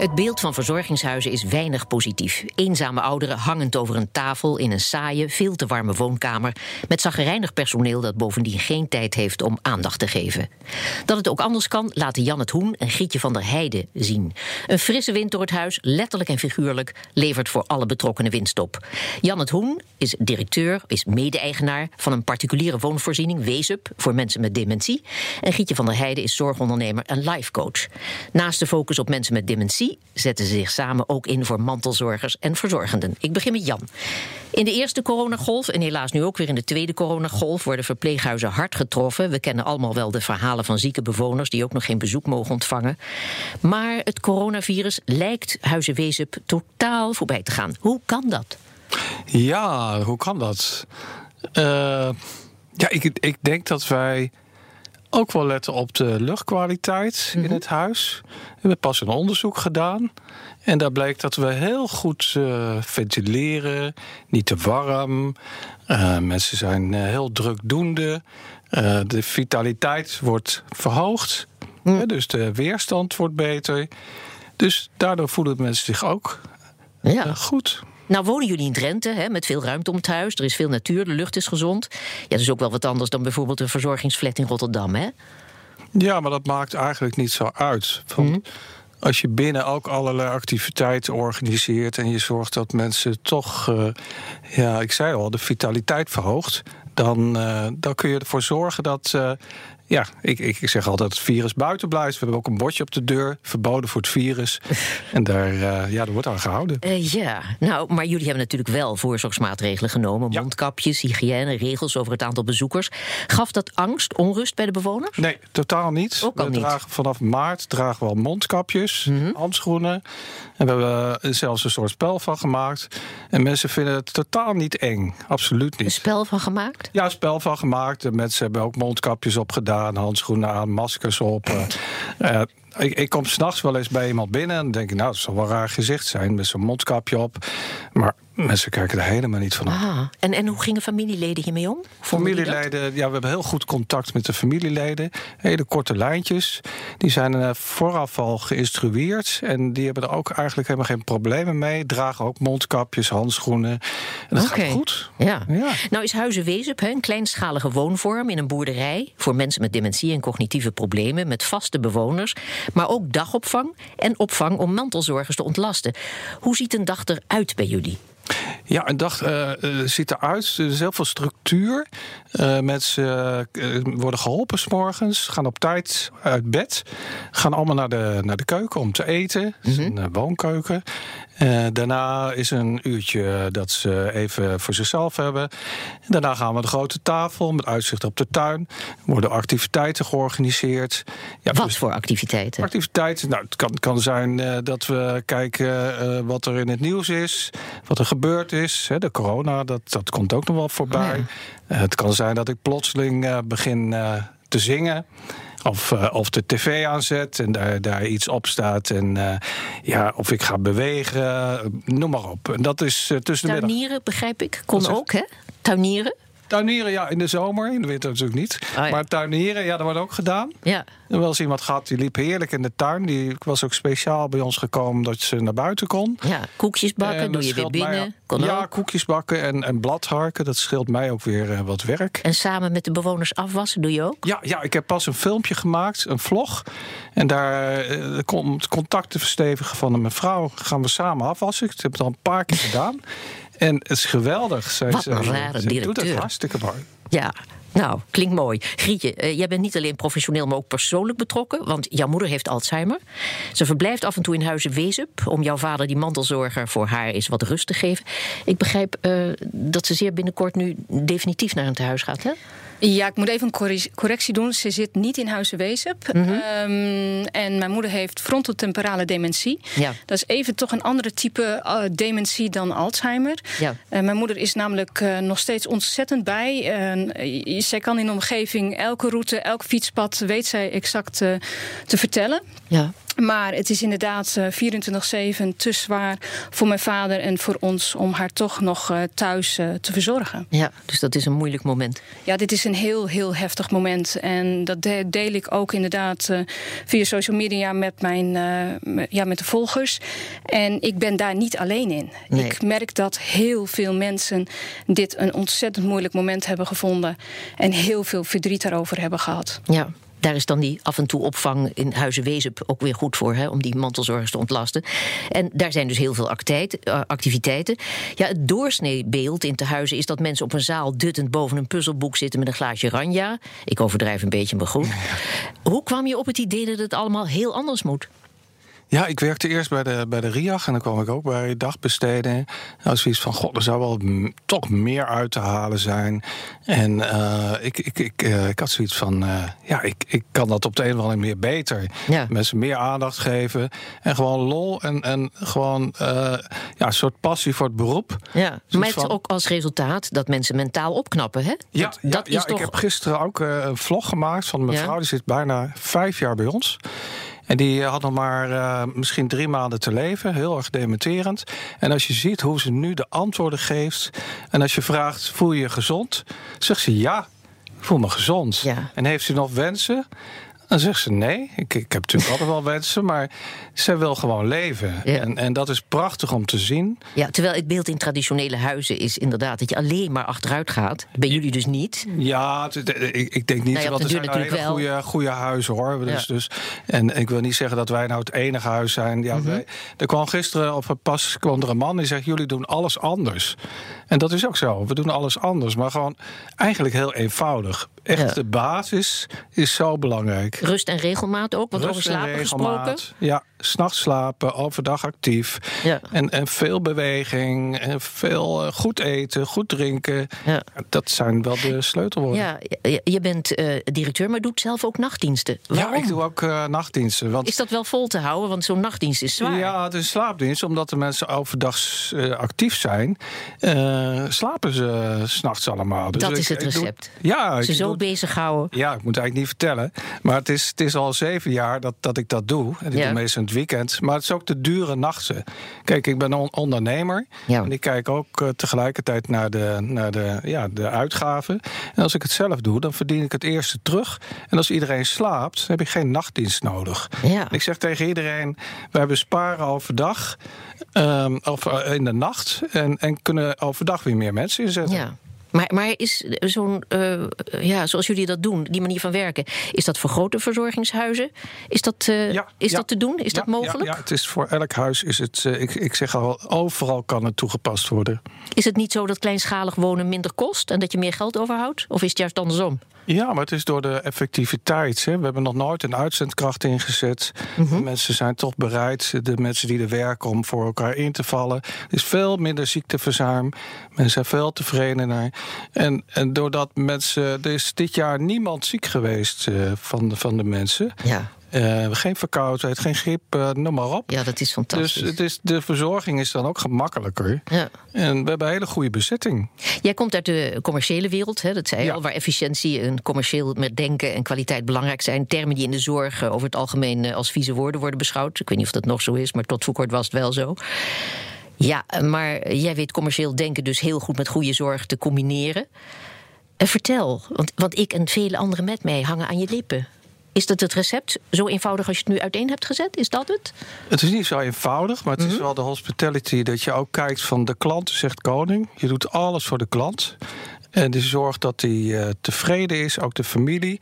Het beeld van verzorgingshuizen is weinig positief. Eenzame ouderen hangend over een tafel in een saaie, veel te warme woonkamer. met zaggerijnig personeel dat bovendien geen tijd heeft om aandacht te geven. Dat het ook anders kan, laten Jan het Hoen en Gietje van der Heijden zien. Een frisse wind door het huis, letterlijk en figuurlijk, levert voor alle betrokkenen winst op. Jan het Hoen is directeur, is mede-eigenaar van een particuliere woonvoorziening, Weesup, voor mensen met dementie. En Gietje van der Heijden is zorgondernemer en lifecoach. Naast de focus op mensen met dementie zetten ze zich samen ook in voor mantelzorgers en verzorgenden. Ik begin met Jan. In de eerste coronagolf en helaas nu ook weer in de tweede coronagolf worden verpleeghuizen hard getroffen. We kennen allemaal wel de verhalen van zieke bewoners die ook nog geen bezoek mogen ontvangen. Maar het coronavirus lijkt Huizen totaal voorbij te gaan. Hoe kan dat? Ja, hoe kan dat? Uh, ja, ik, ik denk dat wij ook wel letten op de luchtkwaliteit in mhm. het huis. We hebben pas een onderzoek gedaan. En daar blijkt dat we heel goed uh, ventileren, niet te warm. Uh, mensen zijn uh, heel drukdoende. de vitaliteit wordt verhoogd. Dus de weerstand wordt beter. Dus daardoor voelen mensen zich ook ja. goed. Nou wonen jullie in Drenthe, hè, met veel ruimte om het huis. Er is veel natuur, de lucht is gezond. Ja, dat is ook wel wat anders dan bijvoorbeeld een verzorgingsflat in Rotterdam, hè? Ja, maar dat maakt eigenlijk niet zo uit. Mhm. Als je binnen ook allerlei activiteiten organiseert en je zorgt dat mensen toch, uh, ja, ik zei al, de vitaliteit verhoogt, dan, uh, dan kun je ervoor zorgen dat uh, ja, ik, ik zeg altijd het virus buiten blijft. We hebben ook een bordje op de deur, verboden voor het virus. en daar, uh, ja, daar wordt aan gehouden. Uh, ja, nou, maar jullie hebben natuurlijk wel voorzorgsmaatregelen genomen. Mondkapjes, hygiëne, regels over het aantal bezoekers. Gaf dat angst, onrust bij de bewoners? Nee, totaal niet. Ook we dragen vanaf maart dragen we al mondkapjes, mm handschoenen. En we hebben zelfs een soort spel van gemaakt. En mensen vinden het totaal niet eng. Absoluut niet. Een spel van gemaakt? Ja, een spel van gemaakt. De mensen hebben ook mondkapjes opgedaan aan, handschoenen aan, maskers op. Uh, ik, ik kom s'nachts wel eens bij iemand binnen en denk ik, nou, het zal wel raar gezicht zijn met zo'n mondkapje op. Maar mensen kijken er helemaal niet van op. Ah, en, en hoe gingen familieleden hiermee om? Familieleden, ja, we hebben heel goed contact met de familieleden. Hele korte lijntjes. Die zijn uh, vooraf al geïnstrueerd. En die hebben er ook eigenlijk helemaal geen problemen mee. Dragen ook mondkapjes, handschoenen. En dat gaat goed. Ja. ja. Nou is Huizen Wezup een kleinschalige woonvorm in een boerderij... voor mensen met dementie en cognitieve problemen... met vaste bewoners maar ook dagopvang en opvang om mantelzorgers te ontlasten. Hoe ziet een dag eruit bij jullie? Ja, een dag uh, ziet eruit. Er is heel veel structuur. Uh, mensen worden geholpen s morgens, gaan op tijd uit bed, gaan allemaal naar de, naar de keuken om te eten. Mm -hmm. een woonkeuken. Uh, daarna is een uurtje dat ze even voor zichzelf hebben. En daarna gaan we naar de grote tafel met uitzicht op de tuin. Er worden activiteiten georganiseerd. Ja, wat dus voor activiteiten? Activiteiten, nou, het kan, kan zijn uh, dat we kijken uh, wat er in het nieuws is, wat er gebeurd is. Hè, de corona, dat, dat komt ook nog wel voorbij. Ja. het kan zijn dat ik plotseling begin te zingen. Of, uh, of de tv aanzet en daar, daar iets op staat. En uh, ja, of ik ga bewegen, noem maar op. En dat is tussen de middag. begrijp ik. Kon ook, hè? Tuinieren? Tuinieren, ja, in de zomer. In de winter natuurlijk niet. Oh, maar tuinieren, ja, dat wordt ook gedaan. Ja. Er wel eens iemand gehad, die liep heerlijk in de tuin. Die was ook speciaal bij ons gekomen dat ze naar buiten kon. Ja, koekjes bakken, doe je weer binnen. Kon ja, koekjes bakken en, en bladharken. Dat scheelt mij ook weer uh, wat werk. En samen met de bewoners afwassen doe je ook? Ja, ja ik heb pas een filmpje gemaakt, een vlog. En daar uh, komt contact te verstevigen van een mevrouw. Gaan we samen afwassen. Ik heb het al een paar keer gedaan. En het is geweldig. Zij, Wat een rare directeur. doet het hartstikke mooi. Ja, nou, klinkt mooi. Grietje, uh, jij bent niet alleen professioneel, maar ook persoonlijk betrokken. Want jouw moeder heeft Alzheimer. Ze verblijft af en toe in huizen Wezup... om jouw vader, die mantelzorger, voor haar eens wat rust te geven. Ik begrijp uh, dat ze zeer binnenkort nu definitief naar een tehuis gaat, hè? Ja, ik moet even een corre- correctie doen. Ze zit niet in Huizen-Wezep. Mhm. Ehm, en mijn moeder heeft frontotemporale dementie. Ja. Dat is even toch een andere type eh, dementie dan Alzheimer. Ja. Eh, mijn moeder is namelijk eh, nog steeds ontzettend bij. Zij kan in de omgeving elke route, elk fietspad, weet zij exact te vertellen. Ja. Maar het is inderdaad eh, 24-7 te zwaar voor mijn vader en voor ons om haar toch nog eh, thuis eh, te verzorgen. ja, dus dat is een moeilijk moment. Ja, dit is een heel, heel heftig moment. En dat de- deel ik ook inderdaad eh, via social media met, mijn, eh, ja, met de volgers. En ik ben daar niet alleen in. Nee. Ik merk dat heel veel mensen dit een ontzettend moeilijk moment hebben gevonden. En heel veel verdriet daarover hebben gehad. Ja. Daar is dan die af en toe opvang in Huizen-Wezep ook weer goed voor, hè, om die mantelzorgers te ontlasten. En daar zijn dus heel veel eh, activiteiten. Ja, het doorsneebeeld in te huizen is dat mensen op een zaal duttend boven een puzzelboek zitten met een glaasje ranja. Ik overdrijf een beetje, maar goed. Hoe kwam je op het idee dat het allemaal heel anders moet? Ja, ik werkte eerst bij de, bij de RIAG en dan kwam ik ook bij dagbesteden. Nou, zoiets van, god, er zou wel toch meer uit te halen zijn. En eh, ik, ik, ik, eh, ik had zoiets van, eh, ja, ik, ik kan dat op de een of andere manier beter. Ja. Mensen meer aandacht geven en gewoon lol en, en gewoon ja, een soort passie voor het beroep. Ja, Zoiets met van- ook als resultaat dat mensen mentaal opknappen, hè? Ja, dat, ja, dat ja, is toch... ik heb gisteren ook een vlog gemaakt van mijn Ja? vrouw. Die zit bijna vijf jaar bij ons. En die had nog maar eh, misschien drie maanden te leven. Heel erg dementerend. En als je ziet hoe ze nu de antwoorden geeft. En als je vraagt, voel je je gezond? Zegt ze ja, ik voel me gezond. Ja. En heeft u nog wensen? Dan zegt ze nee. Ik, ik heb natuurlijk altijd wel wensen, maar zij wil gewoon leven. Ja. En, en dat is prachtig om te zien. Ja, terwijl het beeld in traditionele huizen is inderdaad dat je alleen maar achteruit gaat. Bij jullie dus niet. Ja, het- het- ik, ik denk niet. Nou op want er zijn nou hele natuurlijk goede, goede huizen hoor. Dus, Ja. dus, en ik wil niet zeggen dat wij nou het enige huis zijn. Ja, wij, er kwam gisteren of pas kwam er een man die zegt: jullie doen alles anders. En dat is ook zo. We doen alles anders, maar gewoon eigenlijk heel eenvoudig. Echt Ja. de basis is zo belangrijk. Rust en regelmaat ook, want over Rust slapen gesproken. Ja, s'nachts slapen, overdag actief. Ja. En, en veel beweging, en veel eh, goed eten, goed drinken. Ja. Dat zijn wel de sleutelwoorden. Ja, je- bent eh, directeur, maar doet zelf ook nachtdiensten. Ja, Waarom? ik doe ook eh, nachtdiensten. Want Is dat wel vol te houden? Want zo'n nachtdienst is zwaar. Ja, het is slaapdienst. Omdat de mensen overdag actief zijn, slapen ze s'nachts allemaal. Dus Dat ik- is het doe- recept. ja, Ze ik zo doe- bezighouden. ja, ik moet eigenlijk niet vertellen. Maar het is, het is al zeven jaar dat, dat ik dat doe. En ik Ja. doe meestal in het weekend. Maar het is ook de dure nachten. Kijk, ik ben een ondernemer. Ja. En ik kijk ook eh, tegelijkertijd naar, de, naar de, ja, de uitgaven. En als ik het zelf doe, dan verdien ik het eerste terug. En als iedereen slaapt, heb ik geen nachtdienst nodig. Ja. Ik zeg tegen iedereen: wij besparen overdag. ehm, of eh, in de nacht. En, en kunnen overdag weer meer mensen inzetten. Ja. Maar, maar is zo'n, eh, ja, zoals jullie dat doen, die manier van werken, is dat voor grote verzorgingshuizen? Is dat, eh, Ja, is ja. dat te doen? Is dat mogelijk? Ja, ja, het is voor elk huis is het. eh, ik, ik zeg al, overal kan het toegepast worden. Is het niet zo dat kleinschalig wonen minder kost en dat je meer geld overhoudt? Of is het juist andersom? Ja, maar het is door de effectiviteit. Hè. We hebben nog nooit een uitzendkracht ingezet. De mensen zijn toch bereid, de mensen die er werken, om voor elkaar in te vallen. Er is veel minder ziekteverzuim. Mensen zijn veel tevredener. En, en doordat mensen. Er is dit jaar niemand ziek geweest eh, van, de, van de mensen. Ja, Eh, geen verkoudheid, geen griep, eh, noem maar op. ja dat is Dus fantastisch. het is, de verzorging is dan ook gemakkelijker. ja. En we hebben een hele goede bezetting. Jij komt uit de commerciële wereld, hè, dat zei je Ja. al, waar efficiëntie en commercieel met denken en kwaliteit belangrijk zijn. Termen die in de zorg eh, over het algemeen als vieze woorden worden beschouwd. Ik weet niet of dat nog zo is, maar tot voor kort was het wel zo. Ja, maar jij weet commercieel denken dus heel goed met goede zorg te combineren. En vertel, want, want ik en vele anderen met mij hangen aan je lippen. Is dat het recept? Zo eenvoudig als je het nu uiteen hebt gezet? Is dat het? Het is niet zo eenvoudig, maar het is wel de hospitality dat je ook kijkt van de klant zegt koning. Je doet alles voor de klant. En je zorgt dat hij eh, tevreden is, ook de familie.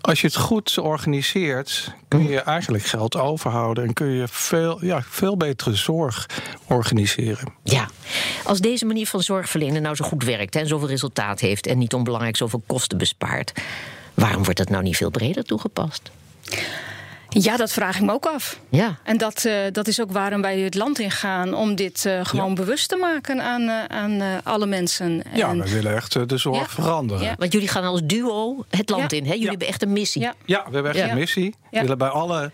Als je het goed organiseert, kun je eigenlijk geld overhouden en kun je veel, ja, veel betere zorg organiseren. Ja, als deze manier van zorgverlenen nou zo goed werkt en zoveel resultaat heeft en niet onbelangrijk zoveel kosten bespaart, waarom wordt dat nou niet veel breder toegepast? Ja, dat vraag ik me ook af. Ja. En dat, uh, dat is ook waarom wij het land ingaan. Om dit uh, gewoon ja. bewust te maken aan, uh, aan alle mensen. Ja, en... we willen echt de zorg ja. veranderen. Ja. Want jullie gaan als duo het land in. Hè? Jullie hebben echt een missie. Ja, we hebben echt een missie. We willen bij alle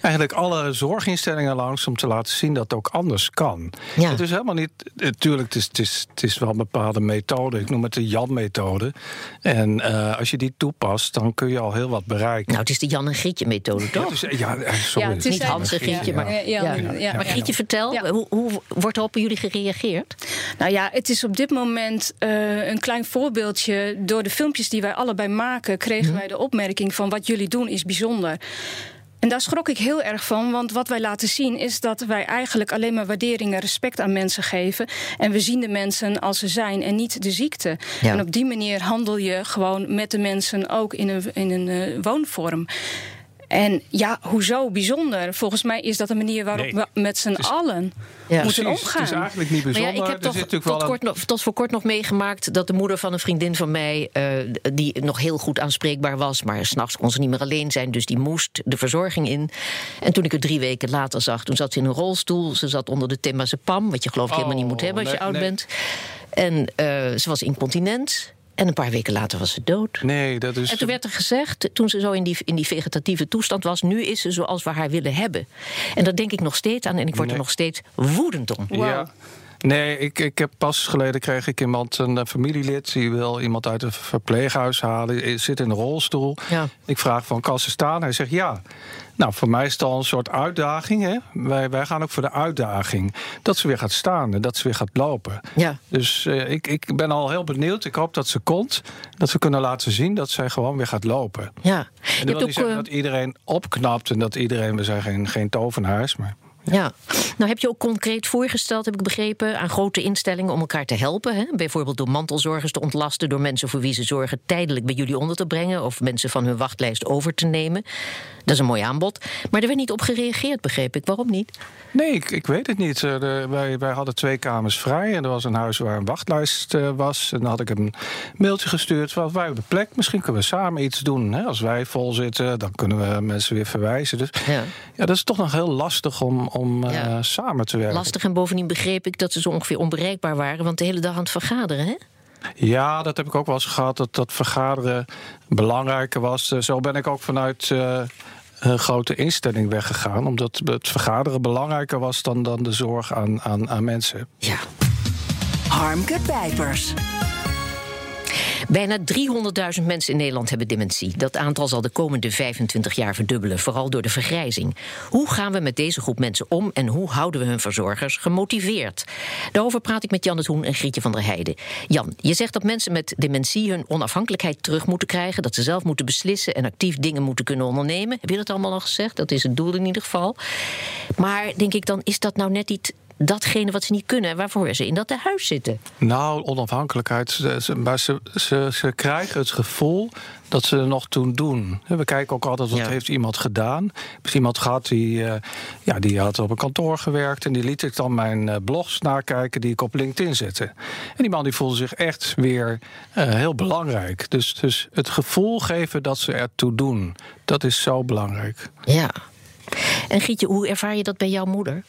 eigenlijk alle zorginstellingen langs om te laten zien dat het ook anders kan. Ja. Het is helemaal niet. Natuurlijk, het is, het, is, het is wel een bepaalde methode. Ik noem het de Jan-methode. En uh, als je die toepast, dan kun je al heel wat bereiken. Nou, het is de Jan en Grietje-methode, toch? Ja, ja, sorry. Ja, het is niet Hans en Grietje, maar. Ja, ja, maar Grietje, vertel, hoe, hoe, wordt er op jullie gereageerd? Nou ja, het is op dit moment uh, een klein voorbeeldje. Door de filmpjes die wij allebei maken, kregen hm. wij de opmerking van wat jullie doen is bijzonder. En daar schrok ik heel erg van, want wat wij laten zien is dat wij eigenlijk alleen maar waardering en respect aan mensen geven. En we zien de mensen als ze zijn en niet de ziekte. Ja. En op die manier handel je gewoon met de mensen ook in een, in een uh, woonvorm. En ja, hoezo bijzonder? Volgens mij is dat een manier waarop nee. we met z'n allen ja. moeten Precies, omgaan. Het is eigenlijk niet bijzonder. Maar ja, ik heb toch tot, kort nog, tot voor kort nog meegemaakt dat de moeder van een vriendin van mij, uh, die nog heel goed aanspreekbaar was, maar s'nachts kon ze niet meer alleen zijn, dus die moest de verzorging in. En toen ik het drie weken later zag, toen zat ze in een rolstoel. Ze zat onder de temazepam, wat je geloof ik oh, helemaal niet moet hebben als nee, je oud nee. bent. En uh, ze was incontinent. En een paar weken later was ze dood. Nee, dat is. En toen werd er gezegd, toen ze zo in die, in die vegetatieve toestand was, nu is ze zoals we haar willen hebben. En daar denk ik nog steeds aan en ik word nee. er nog steeds woedend om. Wow. Ja. Nee, ik, ik heb pas geleden kreeg ik iemand, een familielid, die wil iemand uit een verpleeghuis halen, zit in een rolstoel. Ja. Ik vraag van, kan ze staan? Hij zegt ja. Nou, voor mij is het al een soort uitdaging. Hè? Wij, wij gaan ook voor de uitdaging. Dat ze weer gaat staan en dat ze weer gaat lopen. Ja. Dus uh, ik, ik ben al heel benieuwd. Ik hoop dat ze komt. Dat we kunnen laten zien dat zij gewoon weer gaat lopen. Ja. En dat wil niet zeggen dat iedereen opknapt en dat iedereen, we zijn geen, geen tovenaars, maar. Ja. nou heb je ook concreet voorgesteld, heb ik begrepen, aan grote instellingen om elkaar te helpen. Hè? Bijvoorbeeld door mantelzorgers te ontlasten, door mensen voor wie ze zorgen tijdelijk bij jullie onder te brengen of mensen van hun wachtlijst over te nemen. Dat is een mooi aanbod. Maar er werd niet op gereageerd, begreep ik. Waarom niet? Nee, ik, ik weet het niet. Uh, de, wij, wij hadden twee kamers vrij en er was een huis waar een wachtlijst uh, was. En dan had ik een mailtje gestuurd. Van, wij hebben plek, misschien kunnen we samen iets doen. Hè? Als wij vol zitten, dan kunnen we mensen weer verwijzen. Dus ja, ja dat is toch nog heel lastig om, om uh, ja. samen te werken. Lastig en bovendien begreep ik dat ze zo ongeveer onbereikbaar waren, want de hele dag aan het vergaderen, hè? Ja, dat heb ik ook wel eens gehad, dat dat vergaderen belangrijker was. Zo ben ik ook vanuit uh, een grote instelling weggegaan, omdat het vergaderen belangrijker was dan, dan de zorg aan, aan, aan mensen. Ja. Harmke Pijpers. Bijna 300.000 mensen in Nederland hebben dementie. Dat aantal zal de komende 25 jaar verdubbelen, vooral door de vergrijzing. Hoe gaan we met deze groep mensen om en hoe houden we hun verzorgers gemotiveerd? Daarover praat ik met Jan het Hoen en Grietje van der Heijden. Jan, je zegt dat mensen met dementie hun onafhankelijkheid terug moeten krijgen, dat ze zelf moeten beslissen en actief dingen moeten kunnen ondernemen. Heb je dat allemaal al gezegd? Dat is het doel in ieder geval. Maar denk ik dan, is dat nou net niet datgene wat ze niet kunnen en waarvoor ze in dat huis zitten? Nou, onafhankelijkheid. Ze, maar ze, ze, ze krijgen het gevoel dat ze er nog toen doen. We kijken ook altijd wat ja. heeft iemand gedaan. Ik heb iemand gehad die, uh, ja, die had op een kantoor gewerkt... en die liet ik dan mijn uh, blogs nakijken die ik op LinkedIn zette. En die man die voelde zich echt weer uh, heel belangrijk. Dus, dus het gevoel geven dat ze ertoe doen, dat is zo belangrijk. Ja. En Gietje, hoe ervaar je dat bij jouw moeder?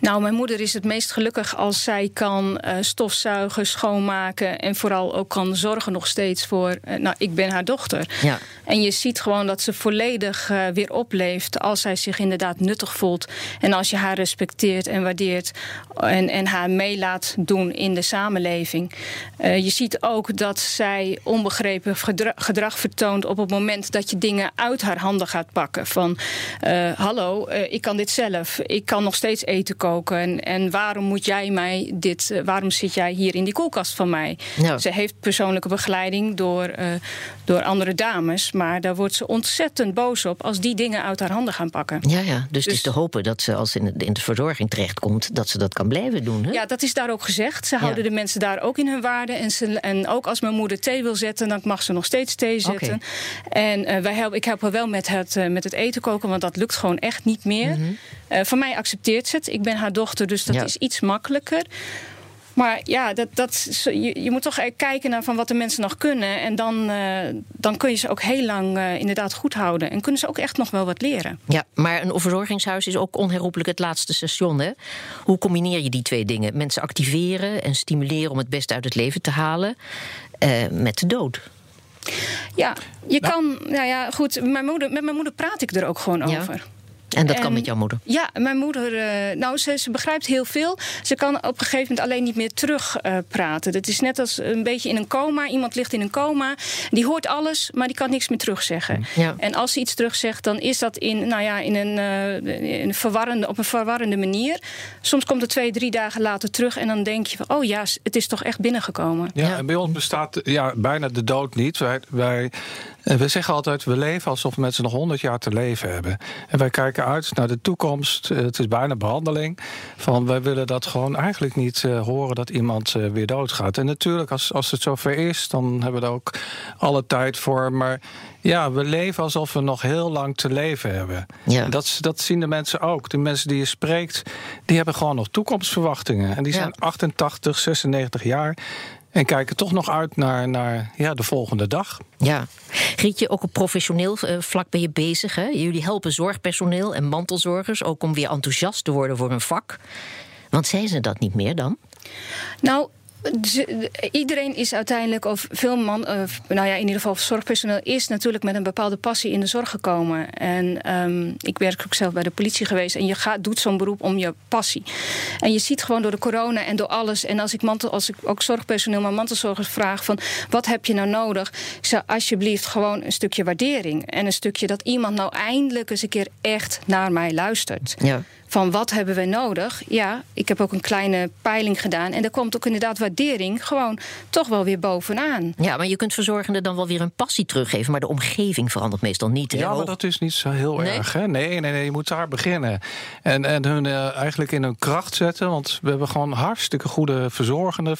Nou, mijn moeder is het meest gelukkig als zij kan uh, stofzuigen, schoonmaken en vooral ook kan zorgen nog steeds voor. Uh, nou, ik ben haar dochter. Ja. En je ziet gewoon dat ze volledig uh, weer opleeft als zij zich inderdaad nuttig voelt. En als je haar respecteert en waardeert en, en haar mee laat doen in de samenleving. je ziet ook dat zij onbegrepen gedra gedrag vertoont op het moment dat je dingen uit haar handen gaat pakken. Van hallo, ik kan dit zelf. Ik kan nog steeds eten koken. En, en waarom moet jij mij dit, uh, waarom zit jij hier in die koelkast van mij? Ze heeft persoonlijke begeleiding door, uh, door andere dames. Maar daar wordt ze ontzettend boos op als die dingen uit haar handen gaan pakken. Ja, ja. Dus, dus het is te hopen dat ze als in de, in de verzorging terechtkomt, dat ze dat kan blijven doen. Hè? Ja, dat is daar ook gezegd. Ze houden de mensen daar ook in hun waarde. En, ze, en ook als mijn moeder thee wil zetten, dan mag ze nog steeds thee zetten. Okay. En uh, wij helpen, ik help haar wel met het, met het eten koken, want dat lukt gewoon echt niet meer. Mm -hmm. van mij accepteert ze het. Ik ben haar dochter, dus dat Ja. is iets makkelijker. Maar ja, dat, dat, je, je moet toch kijken naar van wat de mensen nog kunnen. En dan, uh, dan kun je ze ook heel lang uh, inderdaad goed houden. En kunnen ze ook echt nog wel wat leren. Ja, maar een verzorgingshuis is ook onherroepelijk het laatste station. Hè? Hoe combineer je die twee dingen? Mensen activeren en stimuleren om het beste uit het leven te halen. Uh, met de dood. Ja, je nou. kan. Nou ja, goed. Mijn moeder, met mijn moeder praat ik er ook gewoon ja. over. En dat kan met jouw moeder? Ja, mijn moeder, uh, nou, ze, ze, begrijpt heel veel. Ze kan op een gegeven moment alleen niet meer terug uh, praten. Dat is net als een beetje in een coma. Iemand ligt in een coma, die hoort alles, maar die kan niks meer terugzeggen. Ja. En als ze iets terugzegt, dan is dat in, nou ja, in een, uh, in verwarrende, op een verwarrende manier. Soms komt het twee, drie dagen later terug en dan denk je van, oh ja, het is toch echt binnengekomen. Ja, en bij ons bestaat ja, bijna de dood niet. Wij, wij, we zeggen altijd, we leven alsof mensen nog honderd jaar te leven hebben. En wij kijken uit naar de toekomst. Het is bijna behandeling. Van wij willen dat gewoon eigenlijk niet uh, horen dat iemand uh, weer doodgaat. En natuurlijk, als, als het zover is, dan hebben we er ook alle tijd voor. Maar ja, we leven alsof we nog heel lang te leven hebben. Ja. Dat, dat zien de mensen ook. De mensen die je spreekt, die hebben gewoon nog toekomstverwachtingen. En die zijn Ja. 88, 96 jaar. En kijken toch nog uit naar, naar ja, de volgende dag. Ja. Grietje, ook op professioneel uh, vlak ben je bezig. Hè? Jullie helpen zorgpersoneel en mantelzorgers ook om weer enthousiast te worden voor hun vak. Want zijn ze dat niet meer dan? Nou, iedereen is uiteindelijk, of veel man, uh, nou ja, in ieder geval zorgpersoneel, is natuurlijk met een bepaalde passie in de zorg gekomen. En um, ik werk ook zelf bij de politie geweest. En je gaat, doet zo'n beroep om je passie. En je ziet gewoon door de corona en door alles. En als ik, mantel, als ik ook zorgpersoneel, maar mantelzorgers vraag van wat heb je nou nodig? Ik zeg alsjeblieft gewoon een stukje waardering. En een stukje dat iemand nou eindelijk eens een keer echt naar mij luistert. Ja van wat hebben we nodig? Ja, ik heb ook een kleine peiling gedaan. En er komt ook inderdaad waardering gewoon toch wel weer bovenaan. Ja, maar je kunt verzorgenden dan wel weer een passie teruggeven. Maar de omgeving verandert meestal niet. Ja, maar dat is niet zo heel nee? erg. Hè? Nee, nee, nee, je moet daar beginnen. En, en hun uh, eigenlijk in hun kracht zetten. Want we hebben gewoon hartstikke goede verzorgenden.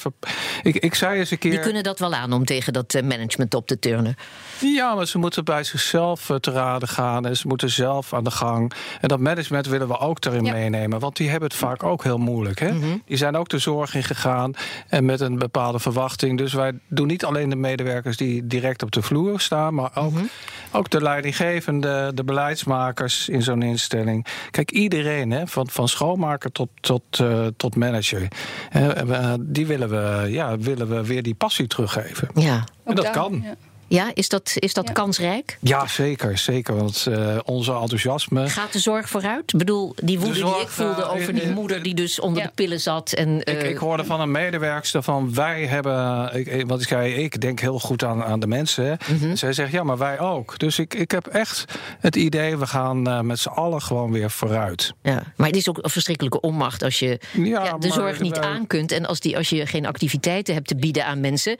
Ik, ik zei eens een keer... Die kunnen dat wel aan om tegen dat eh, management op te turnen. Ja, maar ze moeten bij zichzelf te raden gaan. En ze moeten zelf aan de gang. En dat management willen we ook ja. meenemen. Want die hebben het vaak ook heel moeilijk. Hè? Mhm. Mm -hmm. Die zijn ook de zorg in gegaan. En met een bepaalde verwachting. Dus wij doen niet alleen de medewerkers die direct op de vloer staan. Maar ook, Mhm. mm -hmm. ook de leidinggevende, de beleidsmakers in zo'n instelling. Kijk, iedereen, hè, van, van schoonmaker tot, tot, uh, tot manager. Uh, die willen we, ja, willen we weer die passie teruggeven. Ja. En dat kan. Ja. Ja, is dat, is dat ja. kansrijk? Ja, zeker. zeker want uh, onze enthousiasme. Gaat de zorg vooruit? Ik bedoel, die woede zorg, die ik voelde uh, over die uh, moeder die dus onder de pillen zat. En, ik, ik, hoorde van een medewerkster van wij hebben. Ik, wat ik zei, ik denk heel goed aan, aan de mensen. Mhm. Mm -hmm. Zij zegt ja, maar wij ook. Dus ik, ik heb echt het idee, we gaan uh, met z'n allen gewoon weer vooruit. Ja, maar het is ook een verschrikkelijke onmacht als je ja, ja, de zorg niet wij... aan kunt. En als, die, als je geen activiteiten hebt te bieden aan mensen.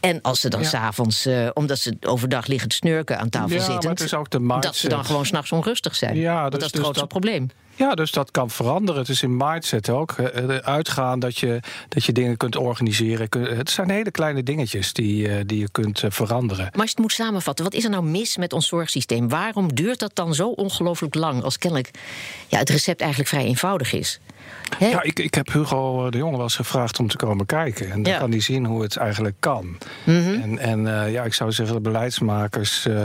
En als ze dan ja. s'avonds, uh, omdat ze overdag liggen te snurken aan tafel ja, zitten. Maar het is ook de mindset. Dat ze dan gewoon s'nachts onrustig zijn. Ja, dus, dus, dat is het dus grootste dat, probleem. Ja, dus dat kan veranderen. Het is in mindset ook. Uitgaan dat je, dat je dingen kunt organiseren. Het zijn hele kleine dingetjes die, die je kunt veranderen. Maar als je het moet samenvatten, wat is er nou mis met ons zorgsysteem? Waarom duurt dat dan zo ongelooflijk lang als kennelijk ja, het recept eigenlijk vrij eenvoudig is? He? Ja, ik, ik heb Hugo de Jonge wel eens gevraagd om te komen kijken. En dan ja. kan hij zien hoe het eigenlijk kan. Mm -hmm. En, en uh, ja, ik zou zeggen, de beleidsmakers, uh,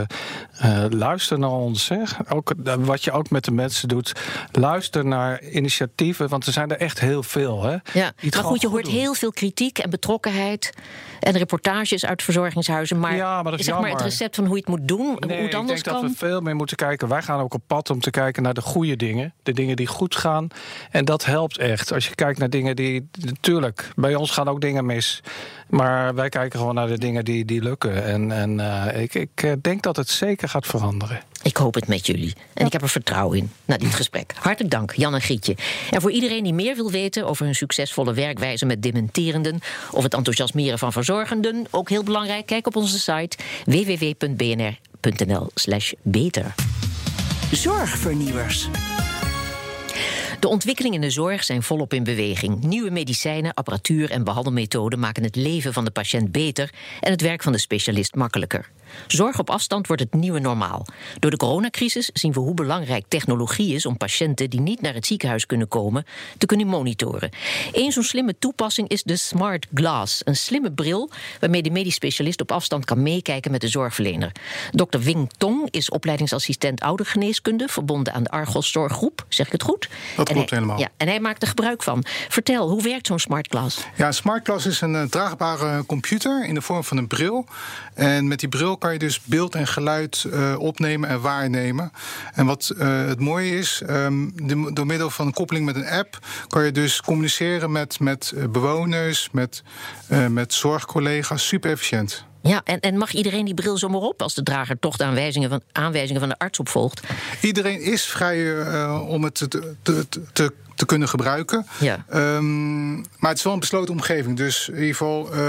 uh, luister naar ons. Hè. Ook, wat je ook met de mensen doet, luister naar initiatieven. Want er zijn er echt heel veel. Hè, ja. Maar goed, je hoort doen. heel veel kritiek en betrokkenheid. En reportages uit verzorgingshuizen. Maar, ja, maar, dat is zeg maar het recept van hoe je het moet doen, nee, hoe het anders ik denk kan. dat we veel meer moeten kijken. Wij gaan ook op pad om te kijken naar de goede dingen. De dingen die goed gaan. En dat helpt echt. Als je kijkt naar dingen die. Natuurlijk, bij ons gaan ook dingen mis. Maar wij kijken gewoon naar de dingen die, die lukken. En, en uh, ik, ik denk dat het zeker gaat veranderen. Ik hoop het met jullie. En ja. ik heb er vertrouwen in na dit gesprek. Hartelijk dank, Jan en Grietje. En voor iedereen die meer wil weten over hun succesvolle werkwijze met dementerenden of het enthousiasmeren van verzorgenden, ook heel belangrijk, kijk op onze site www.bnr.nl/slash beter. Zorgvernieuwers. De ontwikkelingen in de zorg zijn volop in beweging. Nieuwe medicijnen, apparatuur en behandelmethoden maken het leven van de patiënt beter en het werk van de specialist makkelijker. Zorg op afstand wordt het nieuwe normaal. Door de coronacrisis zien we hoe belangrijk technologie is om patiënten die niet naar het ziekenhuis kunnen komen te kunnen monitoren. Eén zo'n slimme toepassing is de Smart Glass, een slimme bril waarmee de medisch specialist op afstand kan meekijken met de zorgverlener. Dr. Wing Tong is opleidingsassistent oudergeneeskunde verbonden aan de Argos Zorggroep. Zeg ik het goed? Dat klopt helemaal. Ja, en hij maakt er gebruik van. Vertel, hoe werkt zo'n Smart Glass? Ja, een Smart Glass is een uh, draagbare computer in de vorm van een bril. En met die bril kan je dus beeld en geluid uh, opnemen en waarnemen. En wat uh, het mooie is, um, de, door middel van een koppeling met een app kan je dus communiceren met, met bewoners, met, met zorgcollega's. Super efficiënt. Ja, en, en mag iedereen die bril zomaar op als de drager toch de aanwijzingen van, aanwijzingen van de arts opvolgt? Iedereen is vrij uh, om het te, te, te te kunnen gebruiken. Ja. Um, maar het is wel een besloten omgeving. Dus in ieder geval, uh,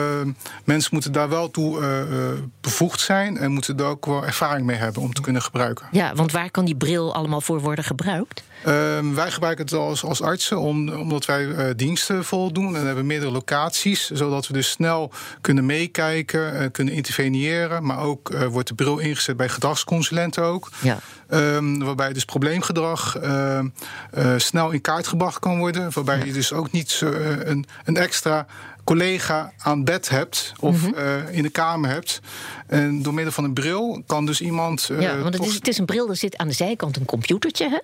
mensen moeten daar wel toe uh, bevoegd zijn en moeten er ook wel ervaring mee hebben om te kunnen gebruiken. Ja, want waar kan die bril allemaal voor worden gebruikt? Um, wij gebruiken het als, als artsen om, omdat wij uh, diensten voldoen en hebben meerdere locaties, zodat we dus snel kunnen meekijken, uh, kunnen interveneren. Maar ook uh, wordt de bril ingezet bij gedragsconsulenten ook. Ja. Um, waarbij dus probleemgedrag snel in kaart gebracht kan worden. Waarbij ja. je dus ook niet een, een extra collega aan bed hebt of mm -hmm. uh, in de kamer hebt. En door middel van een bril kan dus iemand. Uh, ja, want het is, het is, een bril, er zit aan de zijkant een computertje. Hè?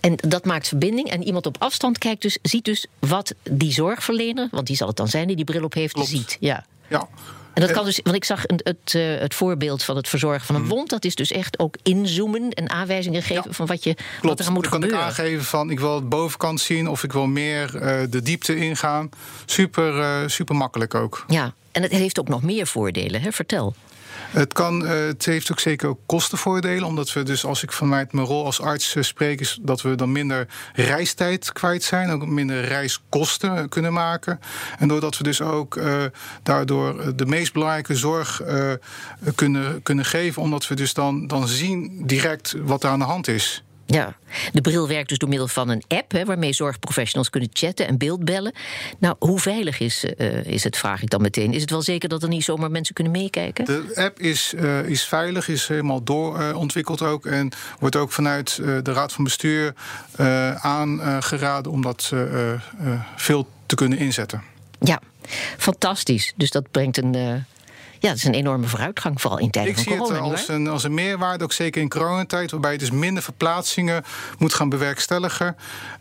En dat maakt verbinding. En iemand op afstand kijkt dus, ziet dus wat die zorgverlener, want die zal het dan zijn die die bril op heeft, Klopt. ziet. Ja. Ja. En dat kan dus, want ik zag het, het, uh, het voorbeeld van het verzorgen van een wond. Dat is dus echt ook inzoomen en aanwijzingen geven Ja. van wat, je, Klopt. wat er aan moet Dan kan gebeuren. ik aangeven van ik wil de bovenkant zien of ik wil meer uh, de diepte ingaan. Super, uh, super makkelijk ook. Ja, en het heeft ook nog meer voordelen, hè? vertel. Het, kan, uh, het heeft ook zeker ook kostenvoordelen. Omdat we dus, als ik vanuit mijn rol als arts uh, spreek, is dat we dan minder reistijd kwijt zijn. Ook minder reiskosten uh, kunnen maken. En doordat we dus ook daardoor de meest belangrijke zorg kunnen, kunnen geven. Omdat we dus dan, dan zien direct wat er aan de hand is. Ja, de bril werkt dus door middel van een app hè, waarmee zorgprofessionals kunnen chatten en beeldbellen. Nou, hoe veilig is, uh, is het, vraag ik dan meteen. Is het wel zeker dat er niet zomaar mensen kunnen meekijken? De app is, uh, is veilig, is helemaal doorontwikkeld uh, ook. En wordt ook vanuit de Raad van Bestuur aangeraden om dat veel te kunnen inzetten. Ja, fantastisch. Dus dat brengt een ja, dat is een enorme vooruitgang, vooral in tijden ik van corona. Ik zie het als een, als een meerwaarde, ook zeker in coronatijd... waarbij je dus minder verplaatsingen moet gaan bewerkstelligen.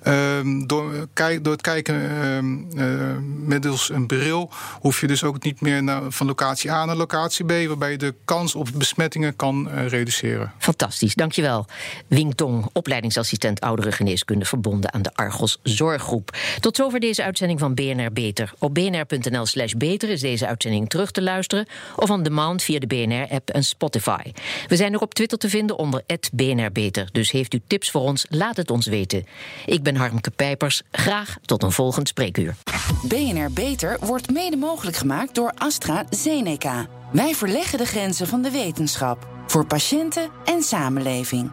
Um, door, door het kijken um, uh, middels een bril... hoef je dus ook niet meer naar, van locatie A naar locatie B... waarbij je de kans op besmettingen kan uh, reduceren. Fantastisch, dankjewel. Wing Tong, opleidingsassistent ouderengeneeskunde... verbonden aan de Argos Zorggroep. Tot zover deze uitzending van BNR Beter. Op bnr.nl slash beter is deze uitzending terug te luisteren of on demand via de BNR-app en Spotify. We zijn ook op Twitter te vinden onder @bnrbeter. Dus heeft u tips voor ons, laat het ons weten. Ik ben Harmke Pijpers. Graag tot een volgend spreekuur. BNR Beter wordt mede mogelijk gemaakt door AstraZeneca. Wij verleggen de grenzen van de wetenschap voor patiënten en samenleving.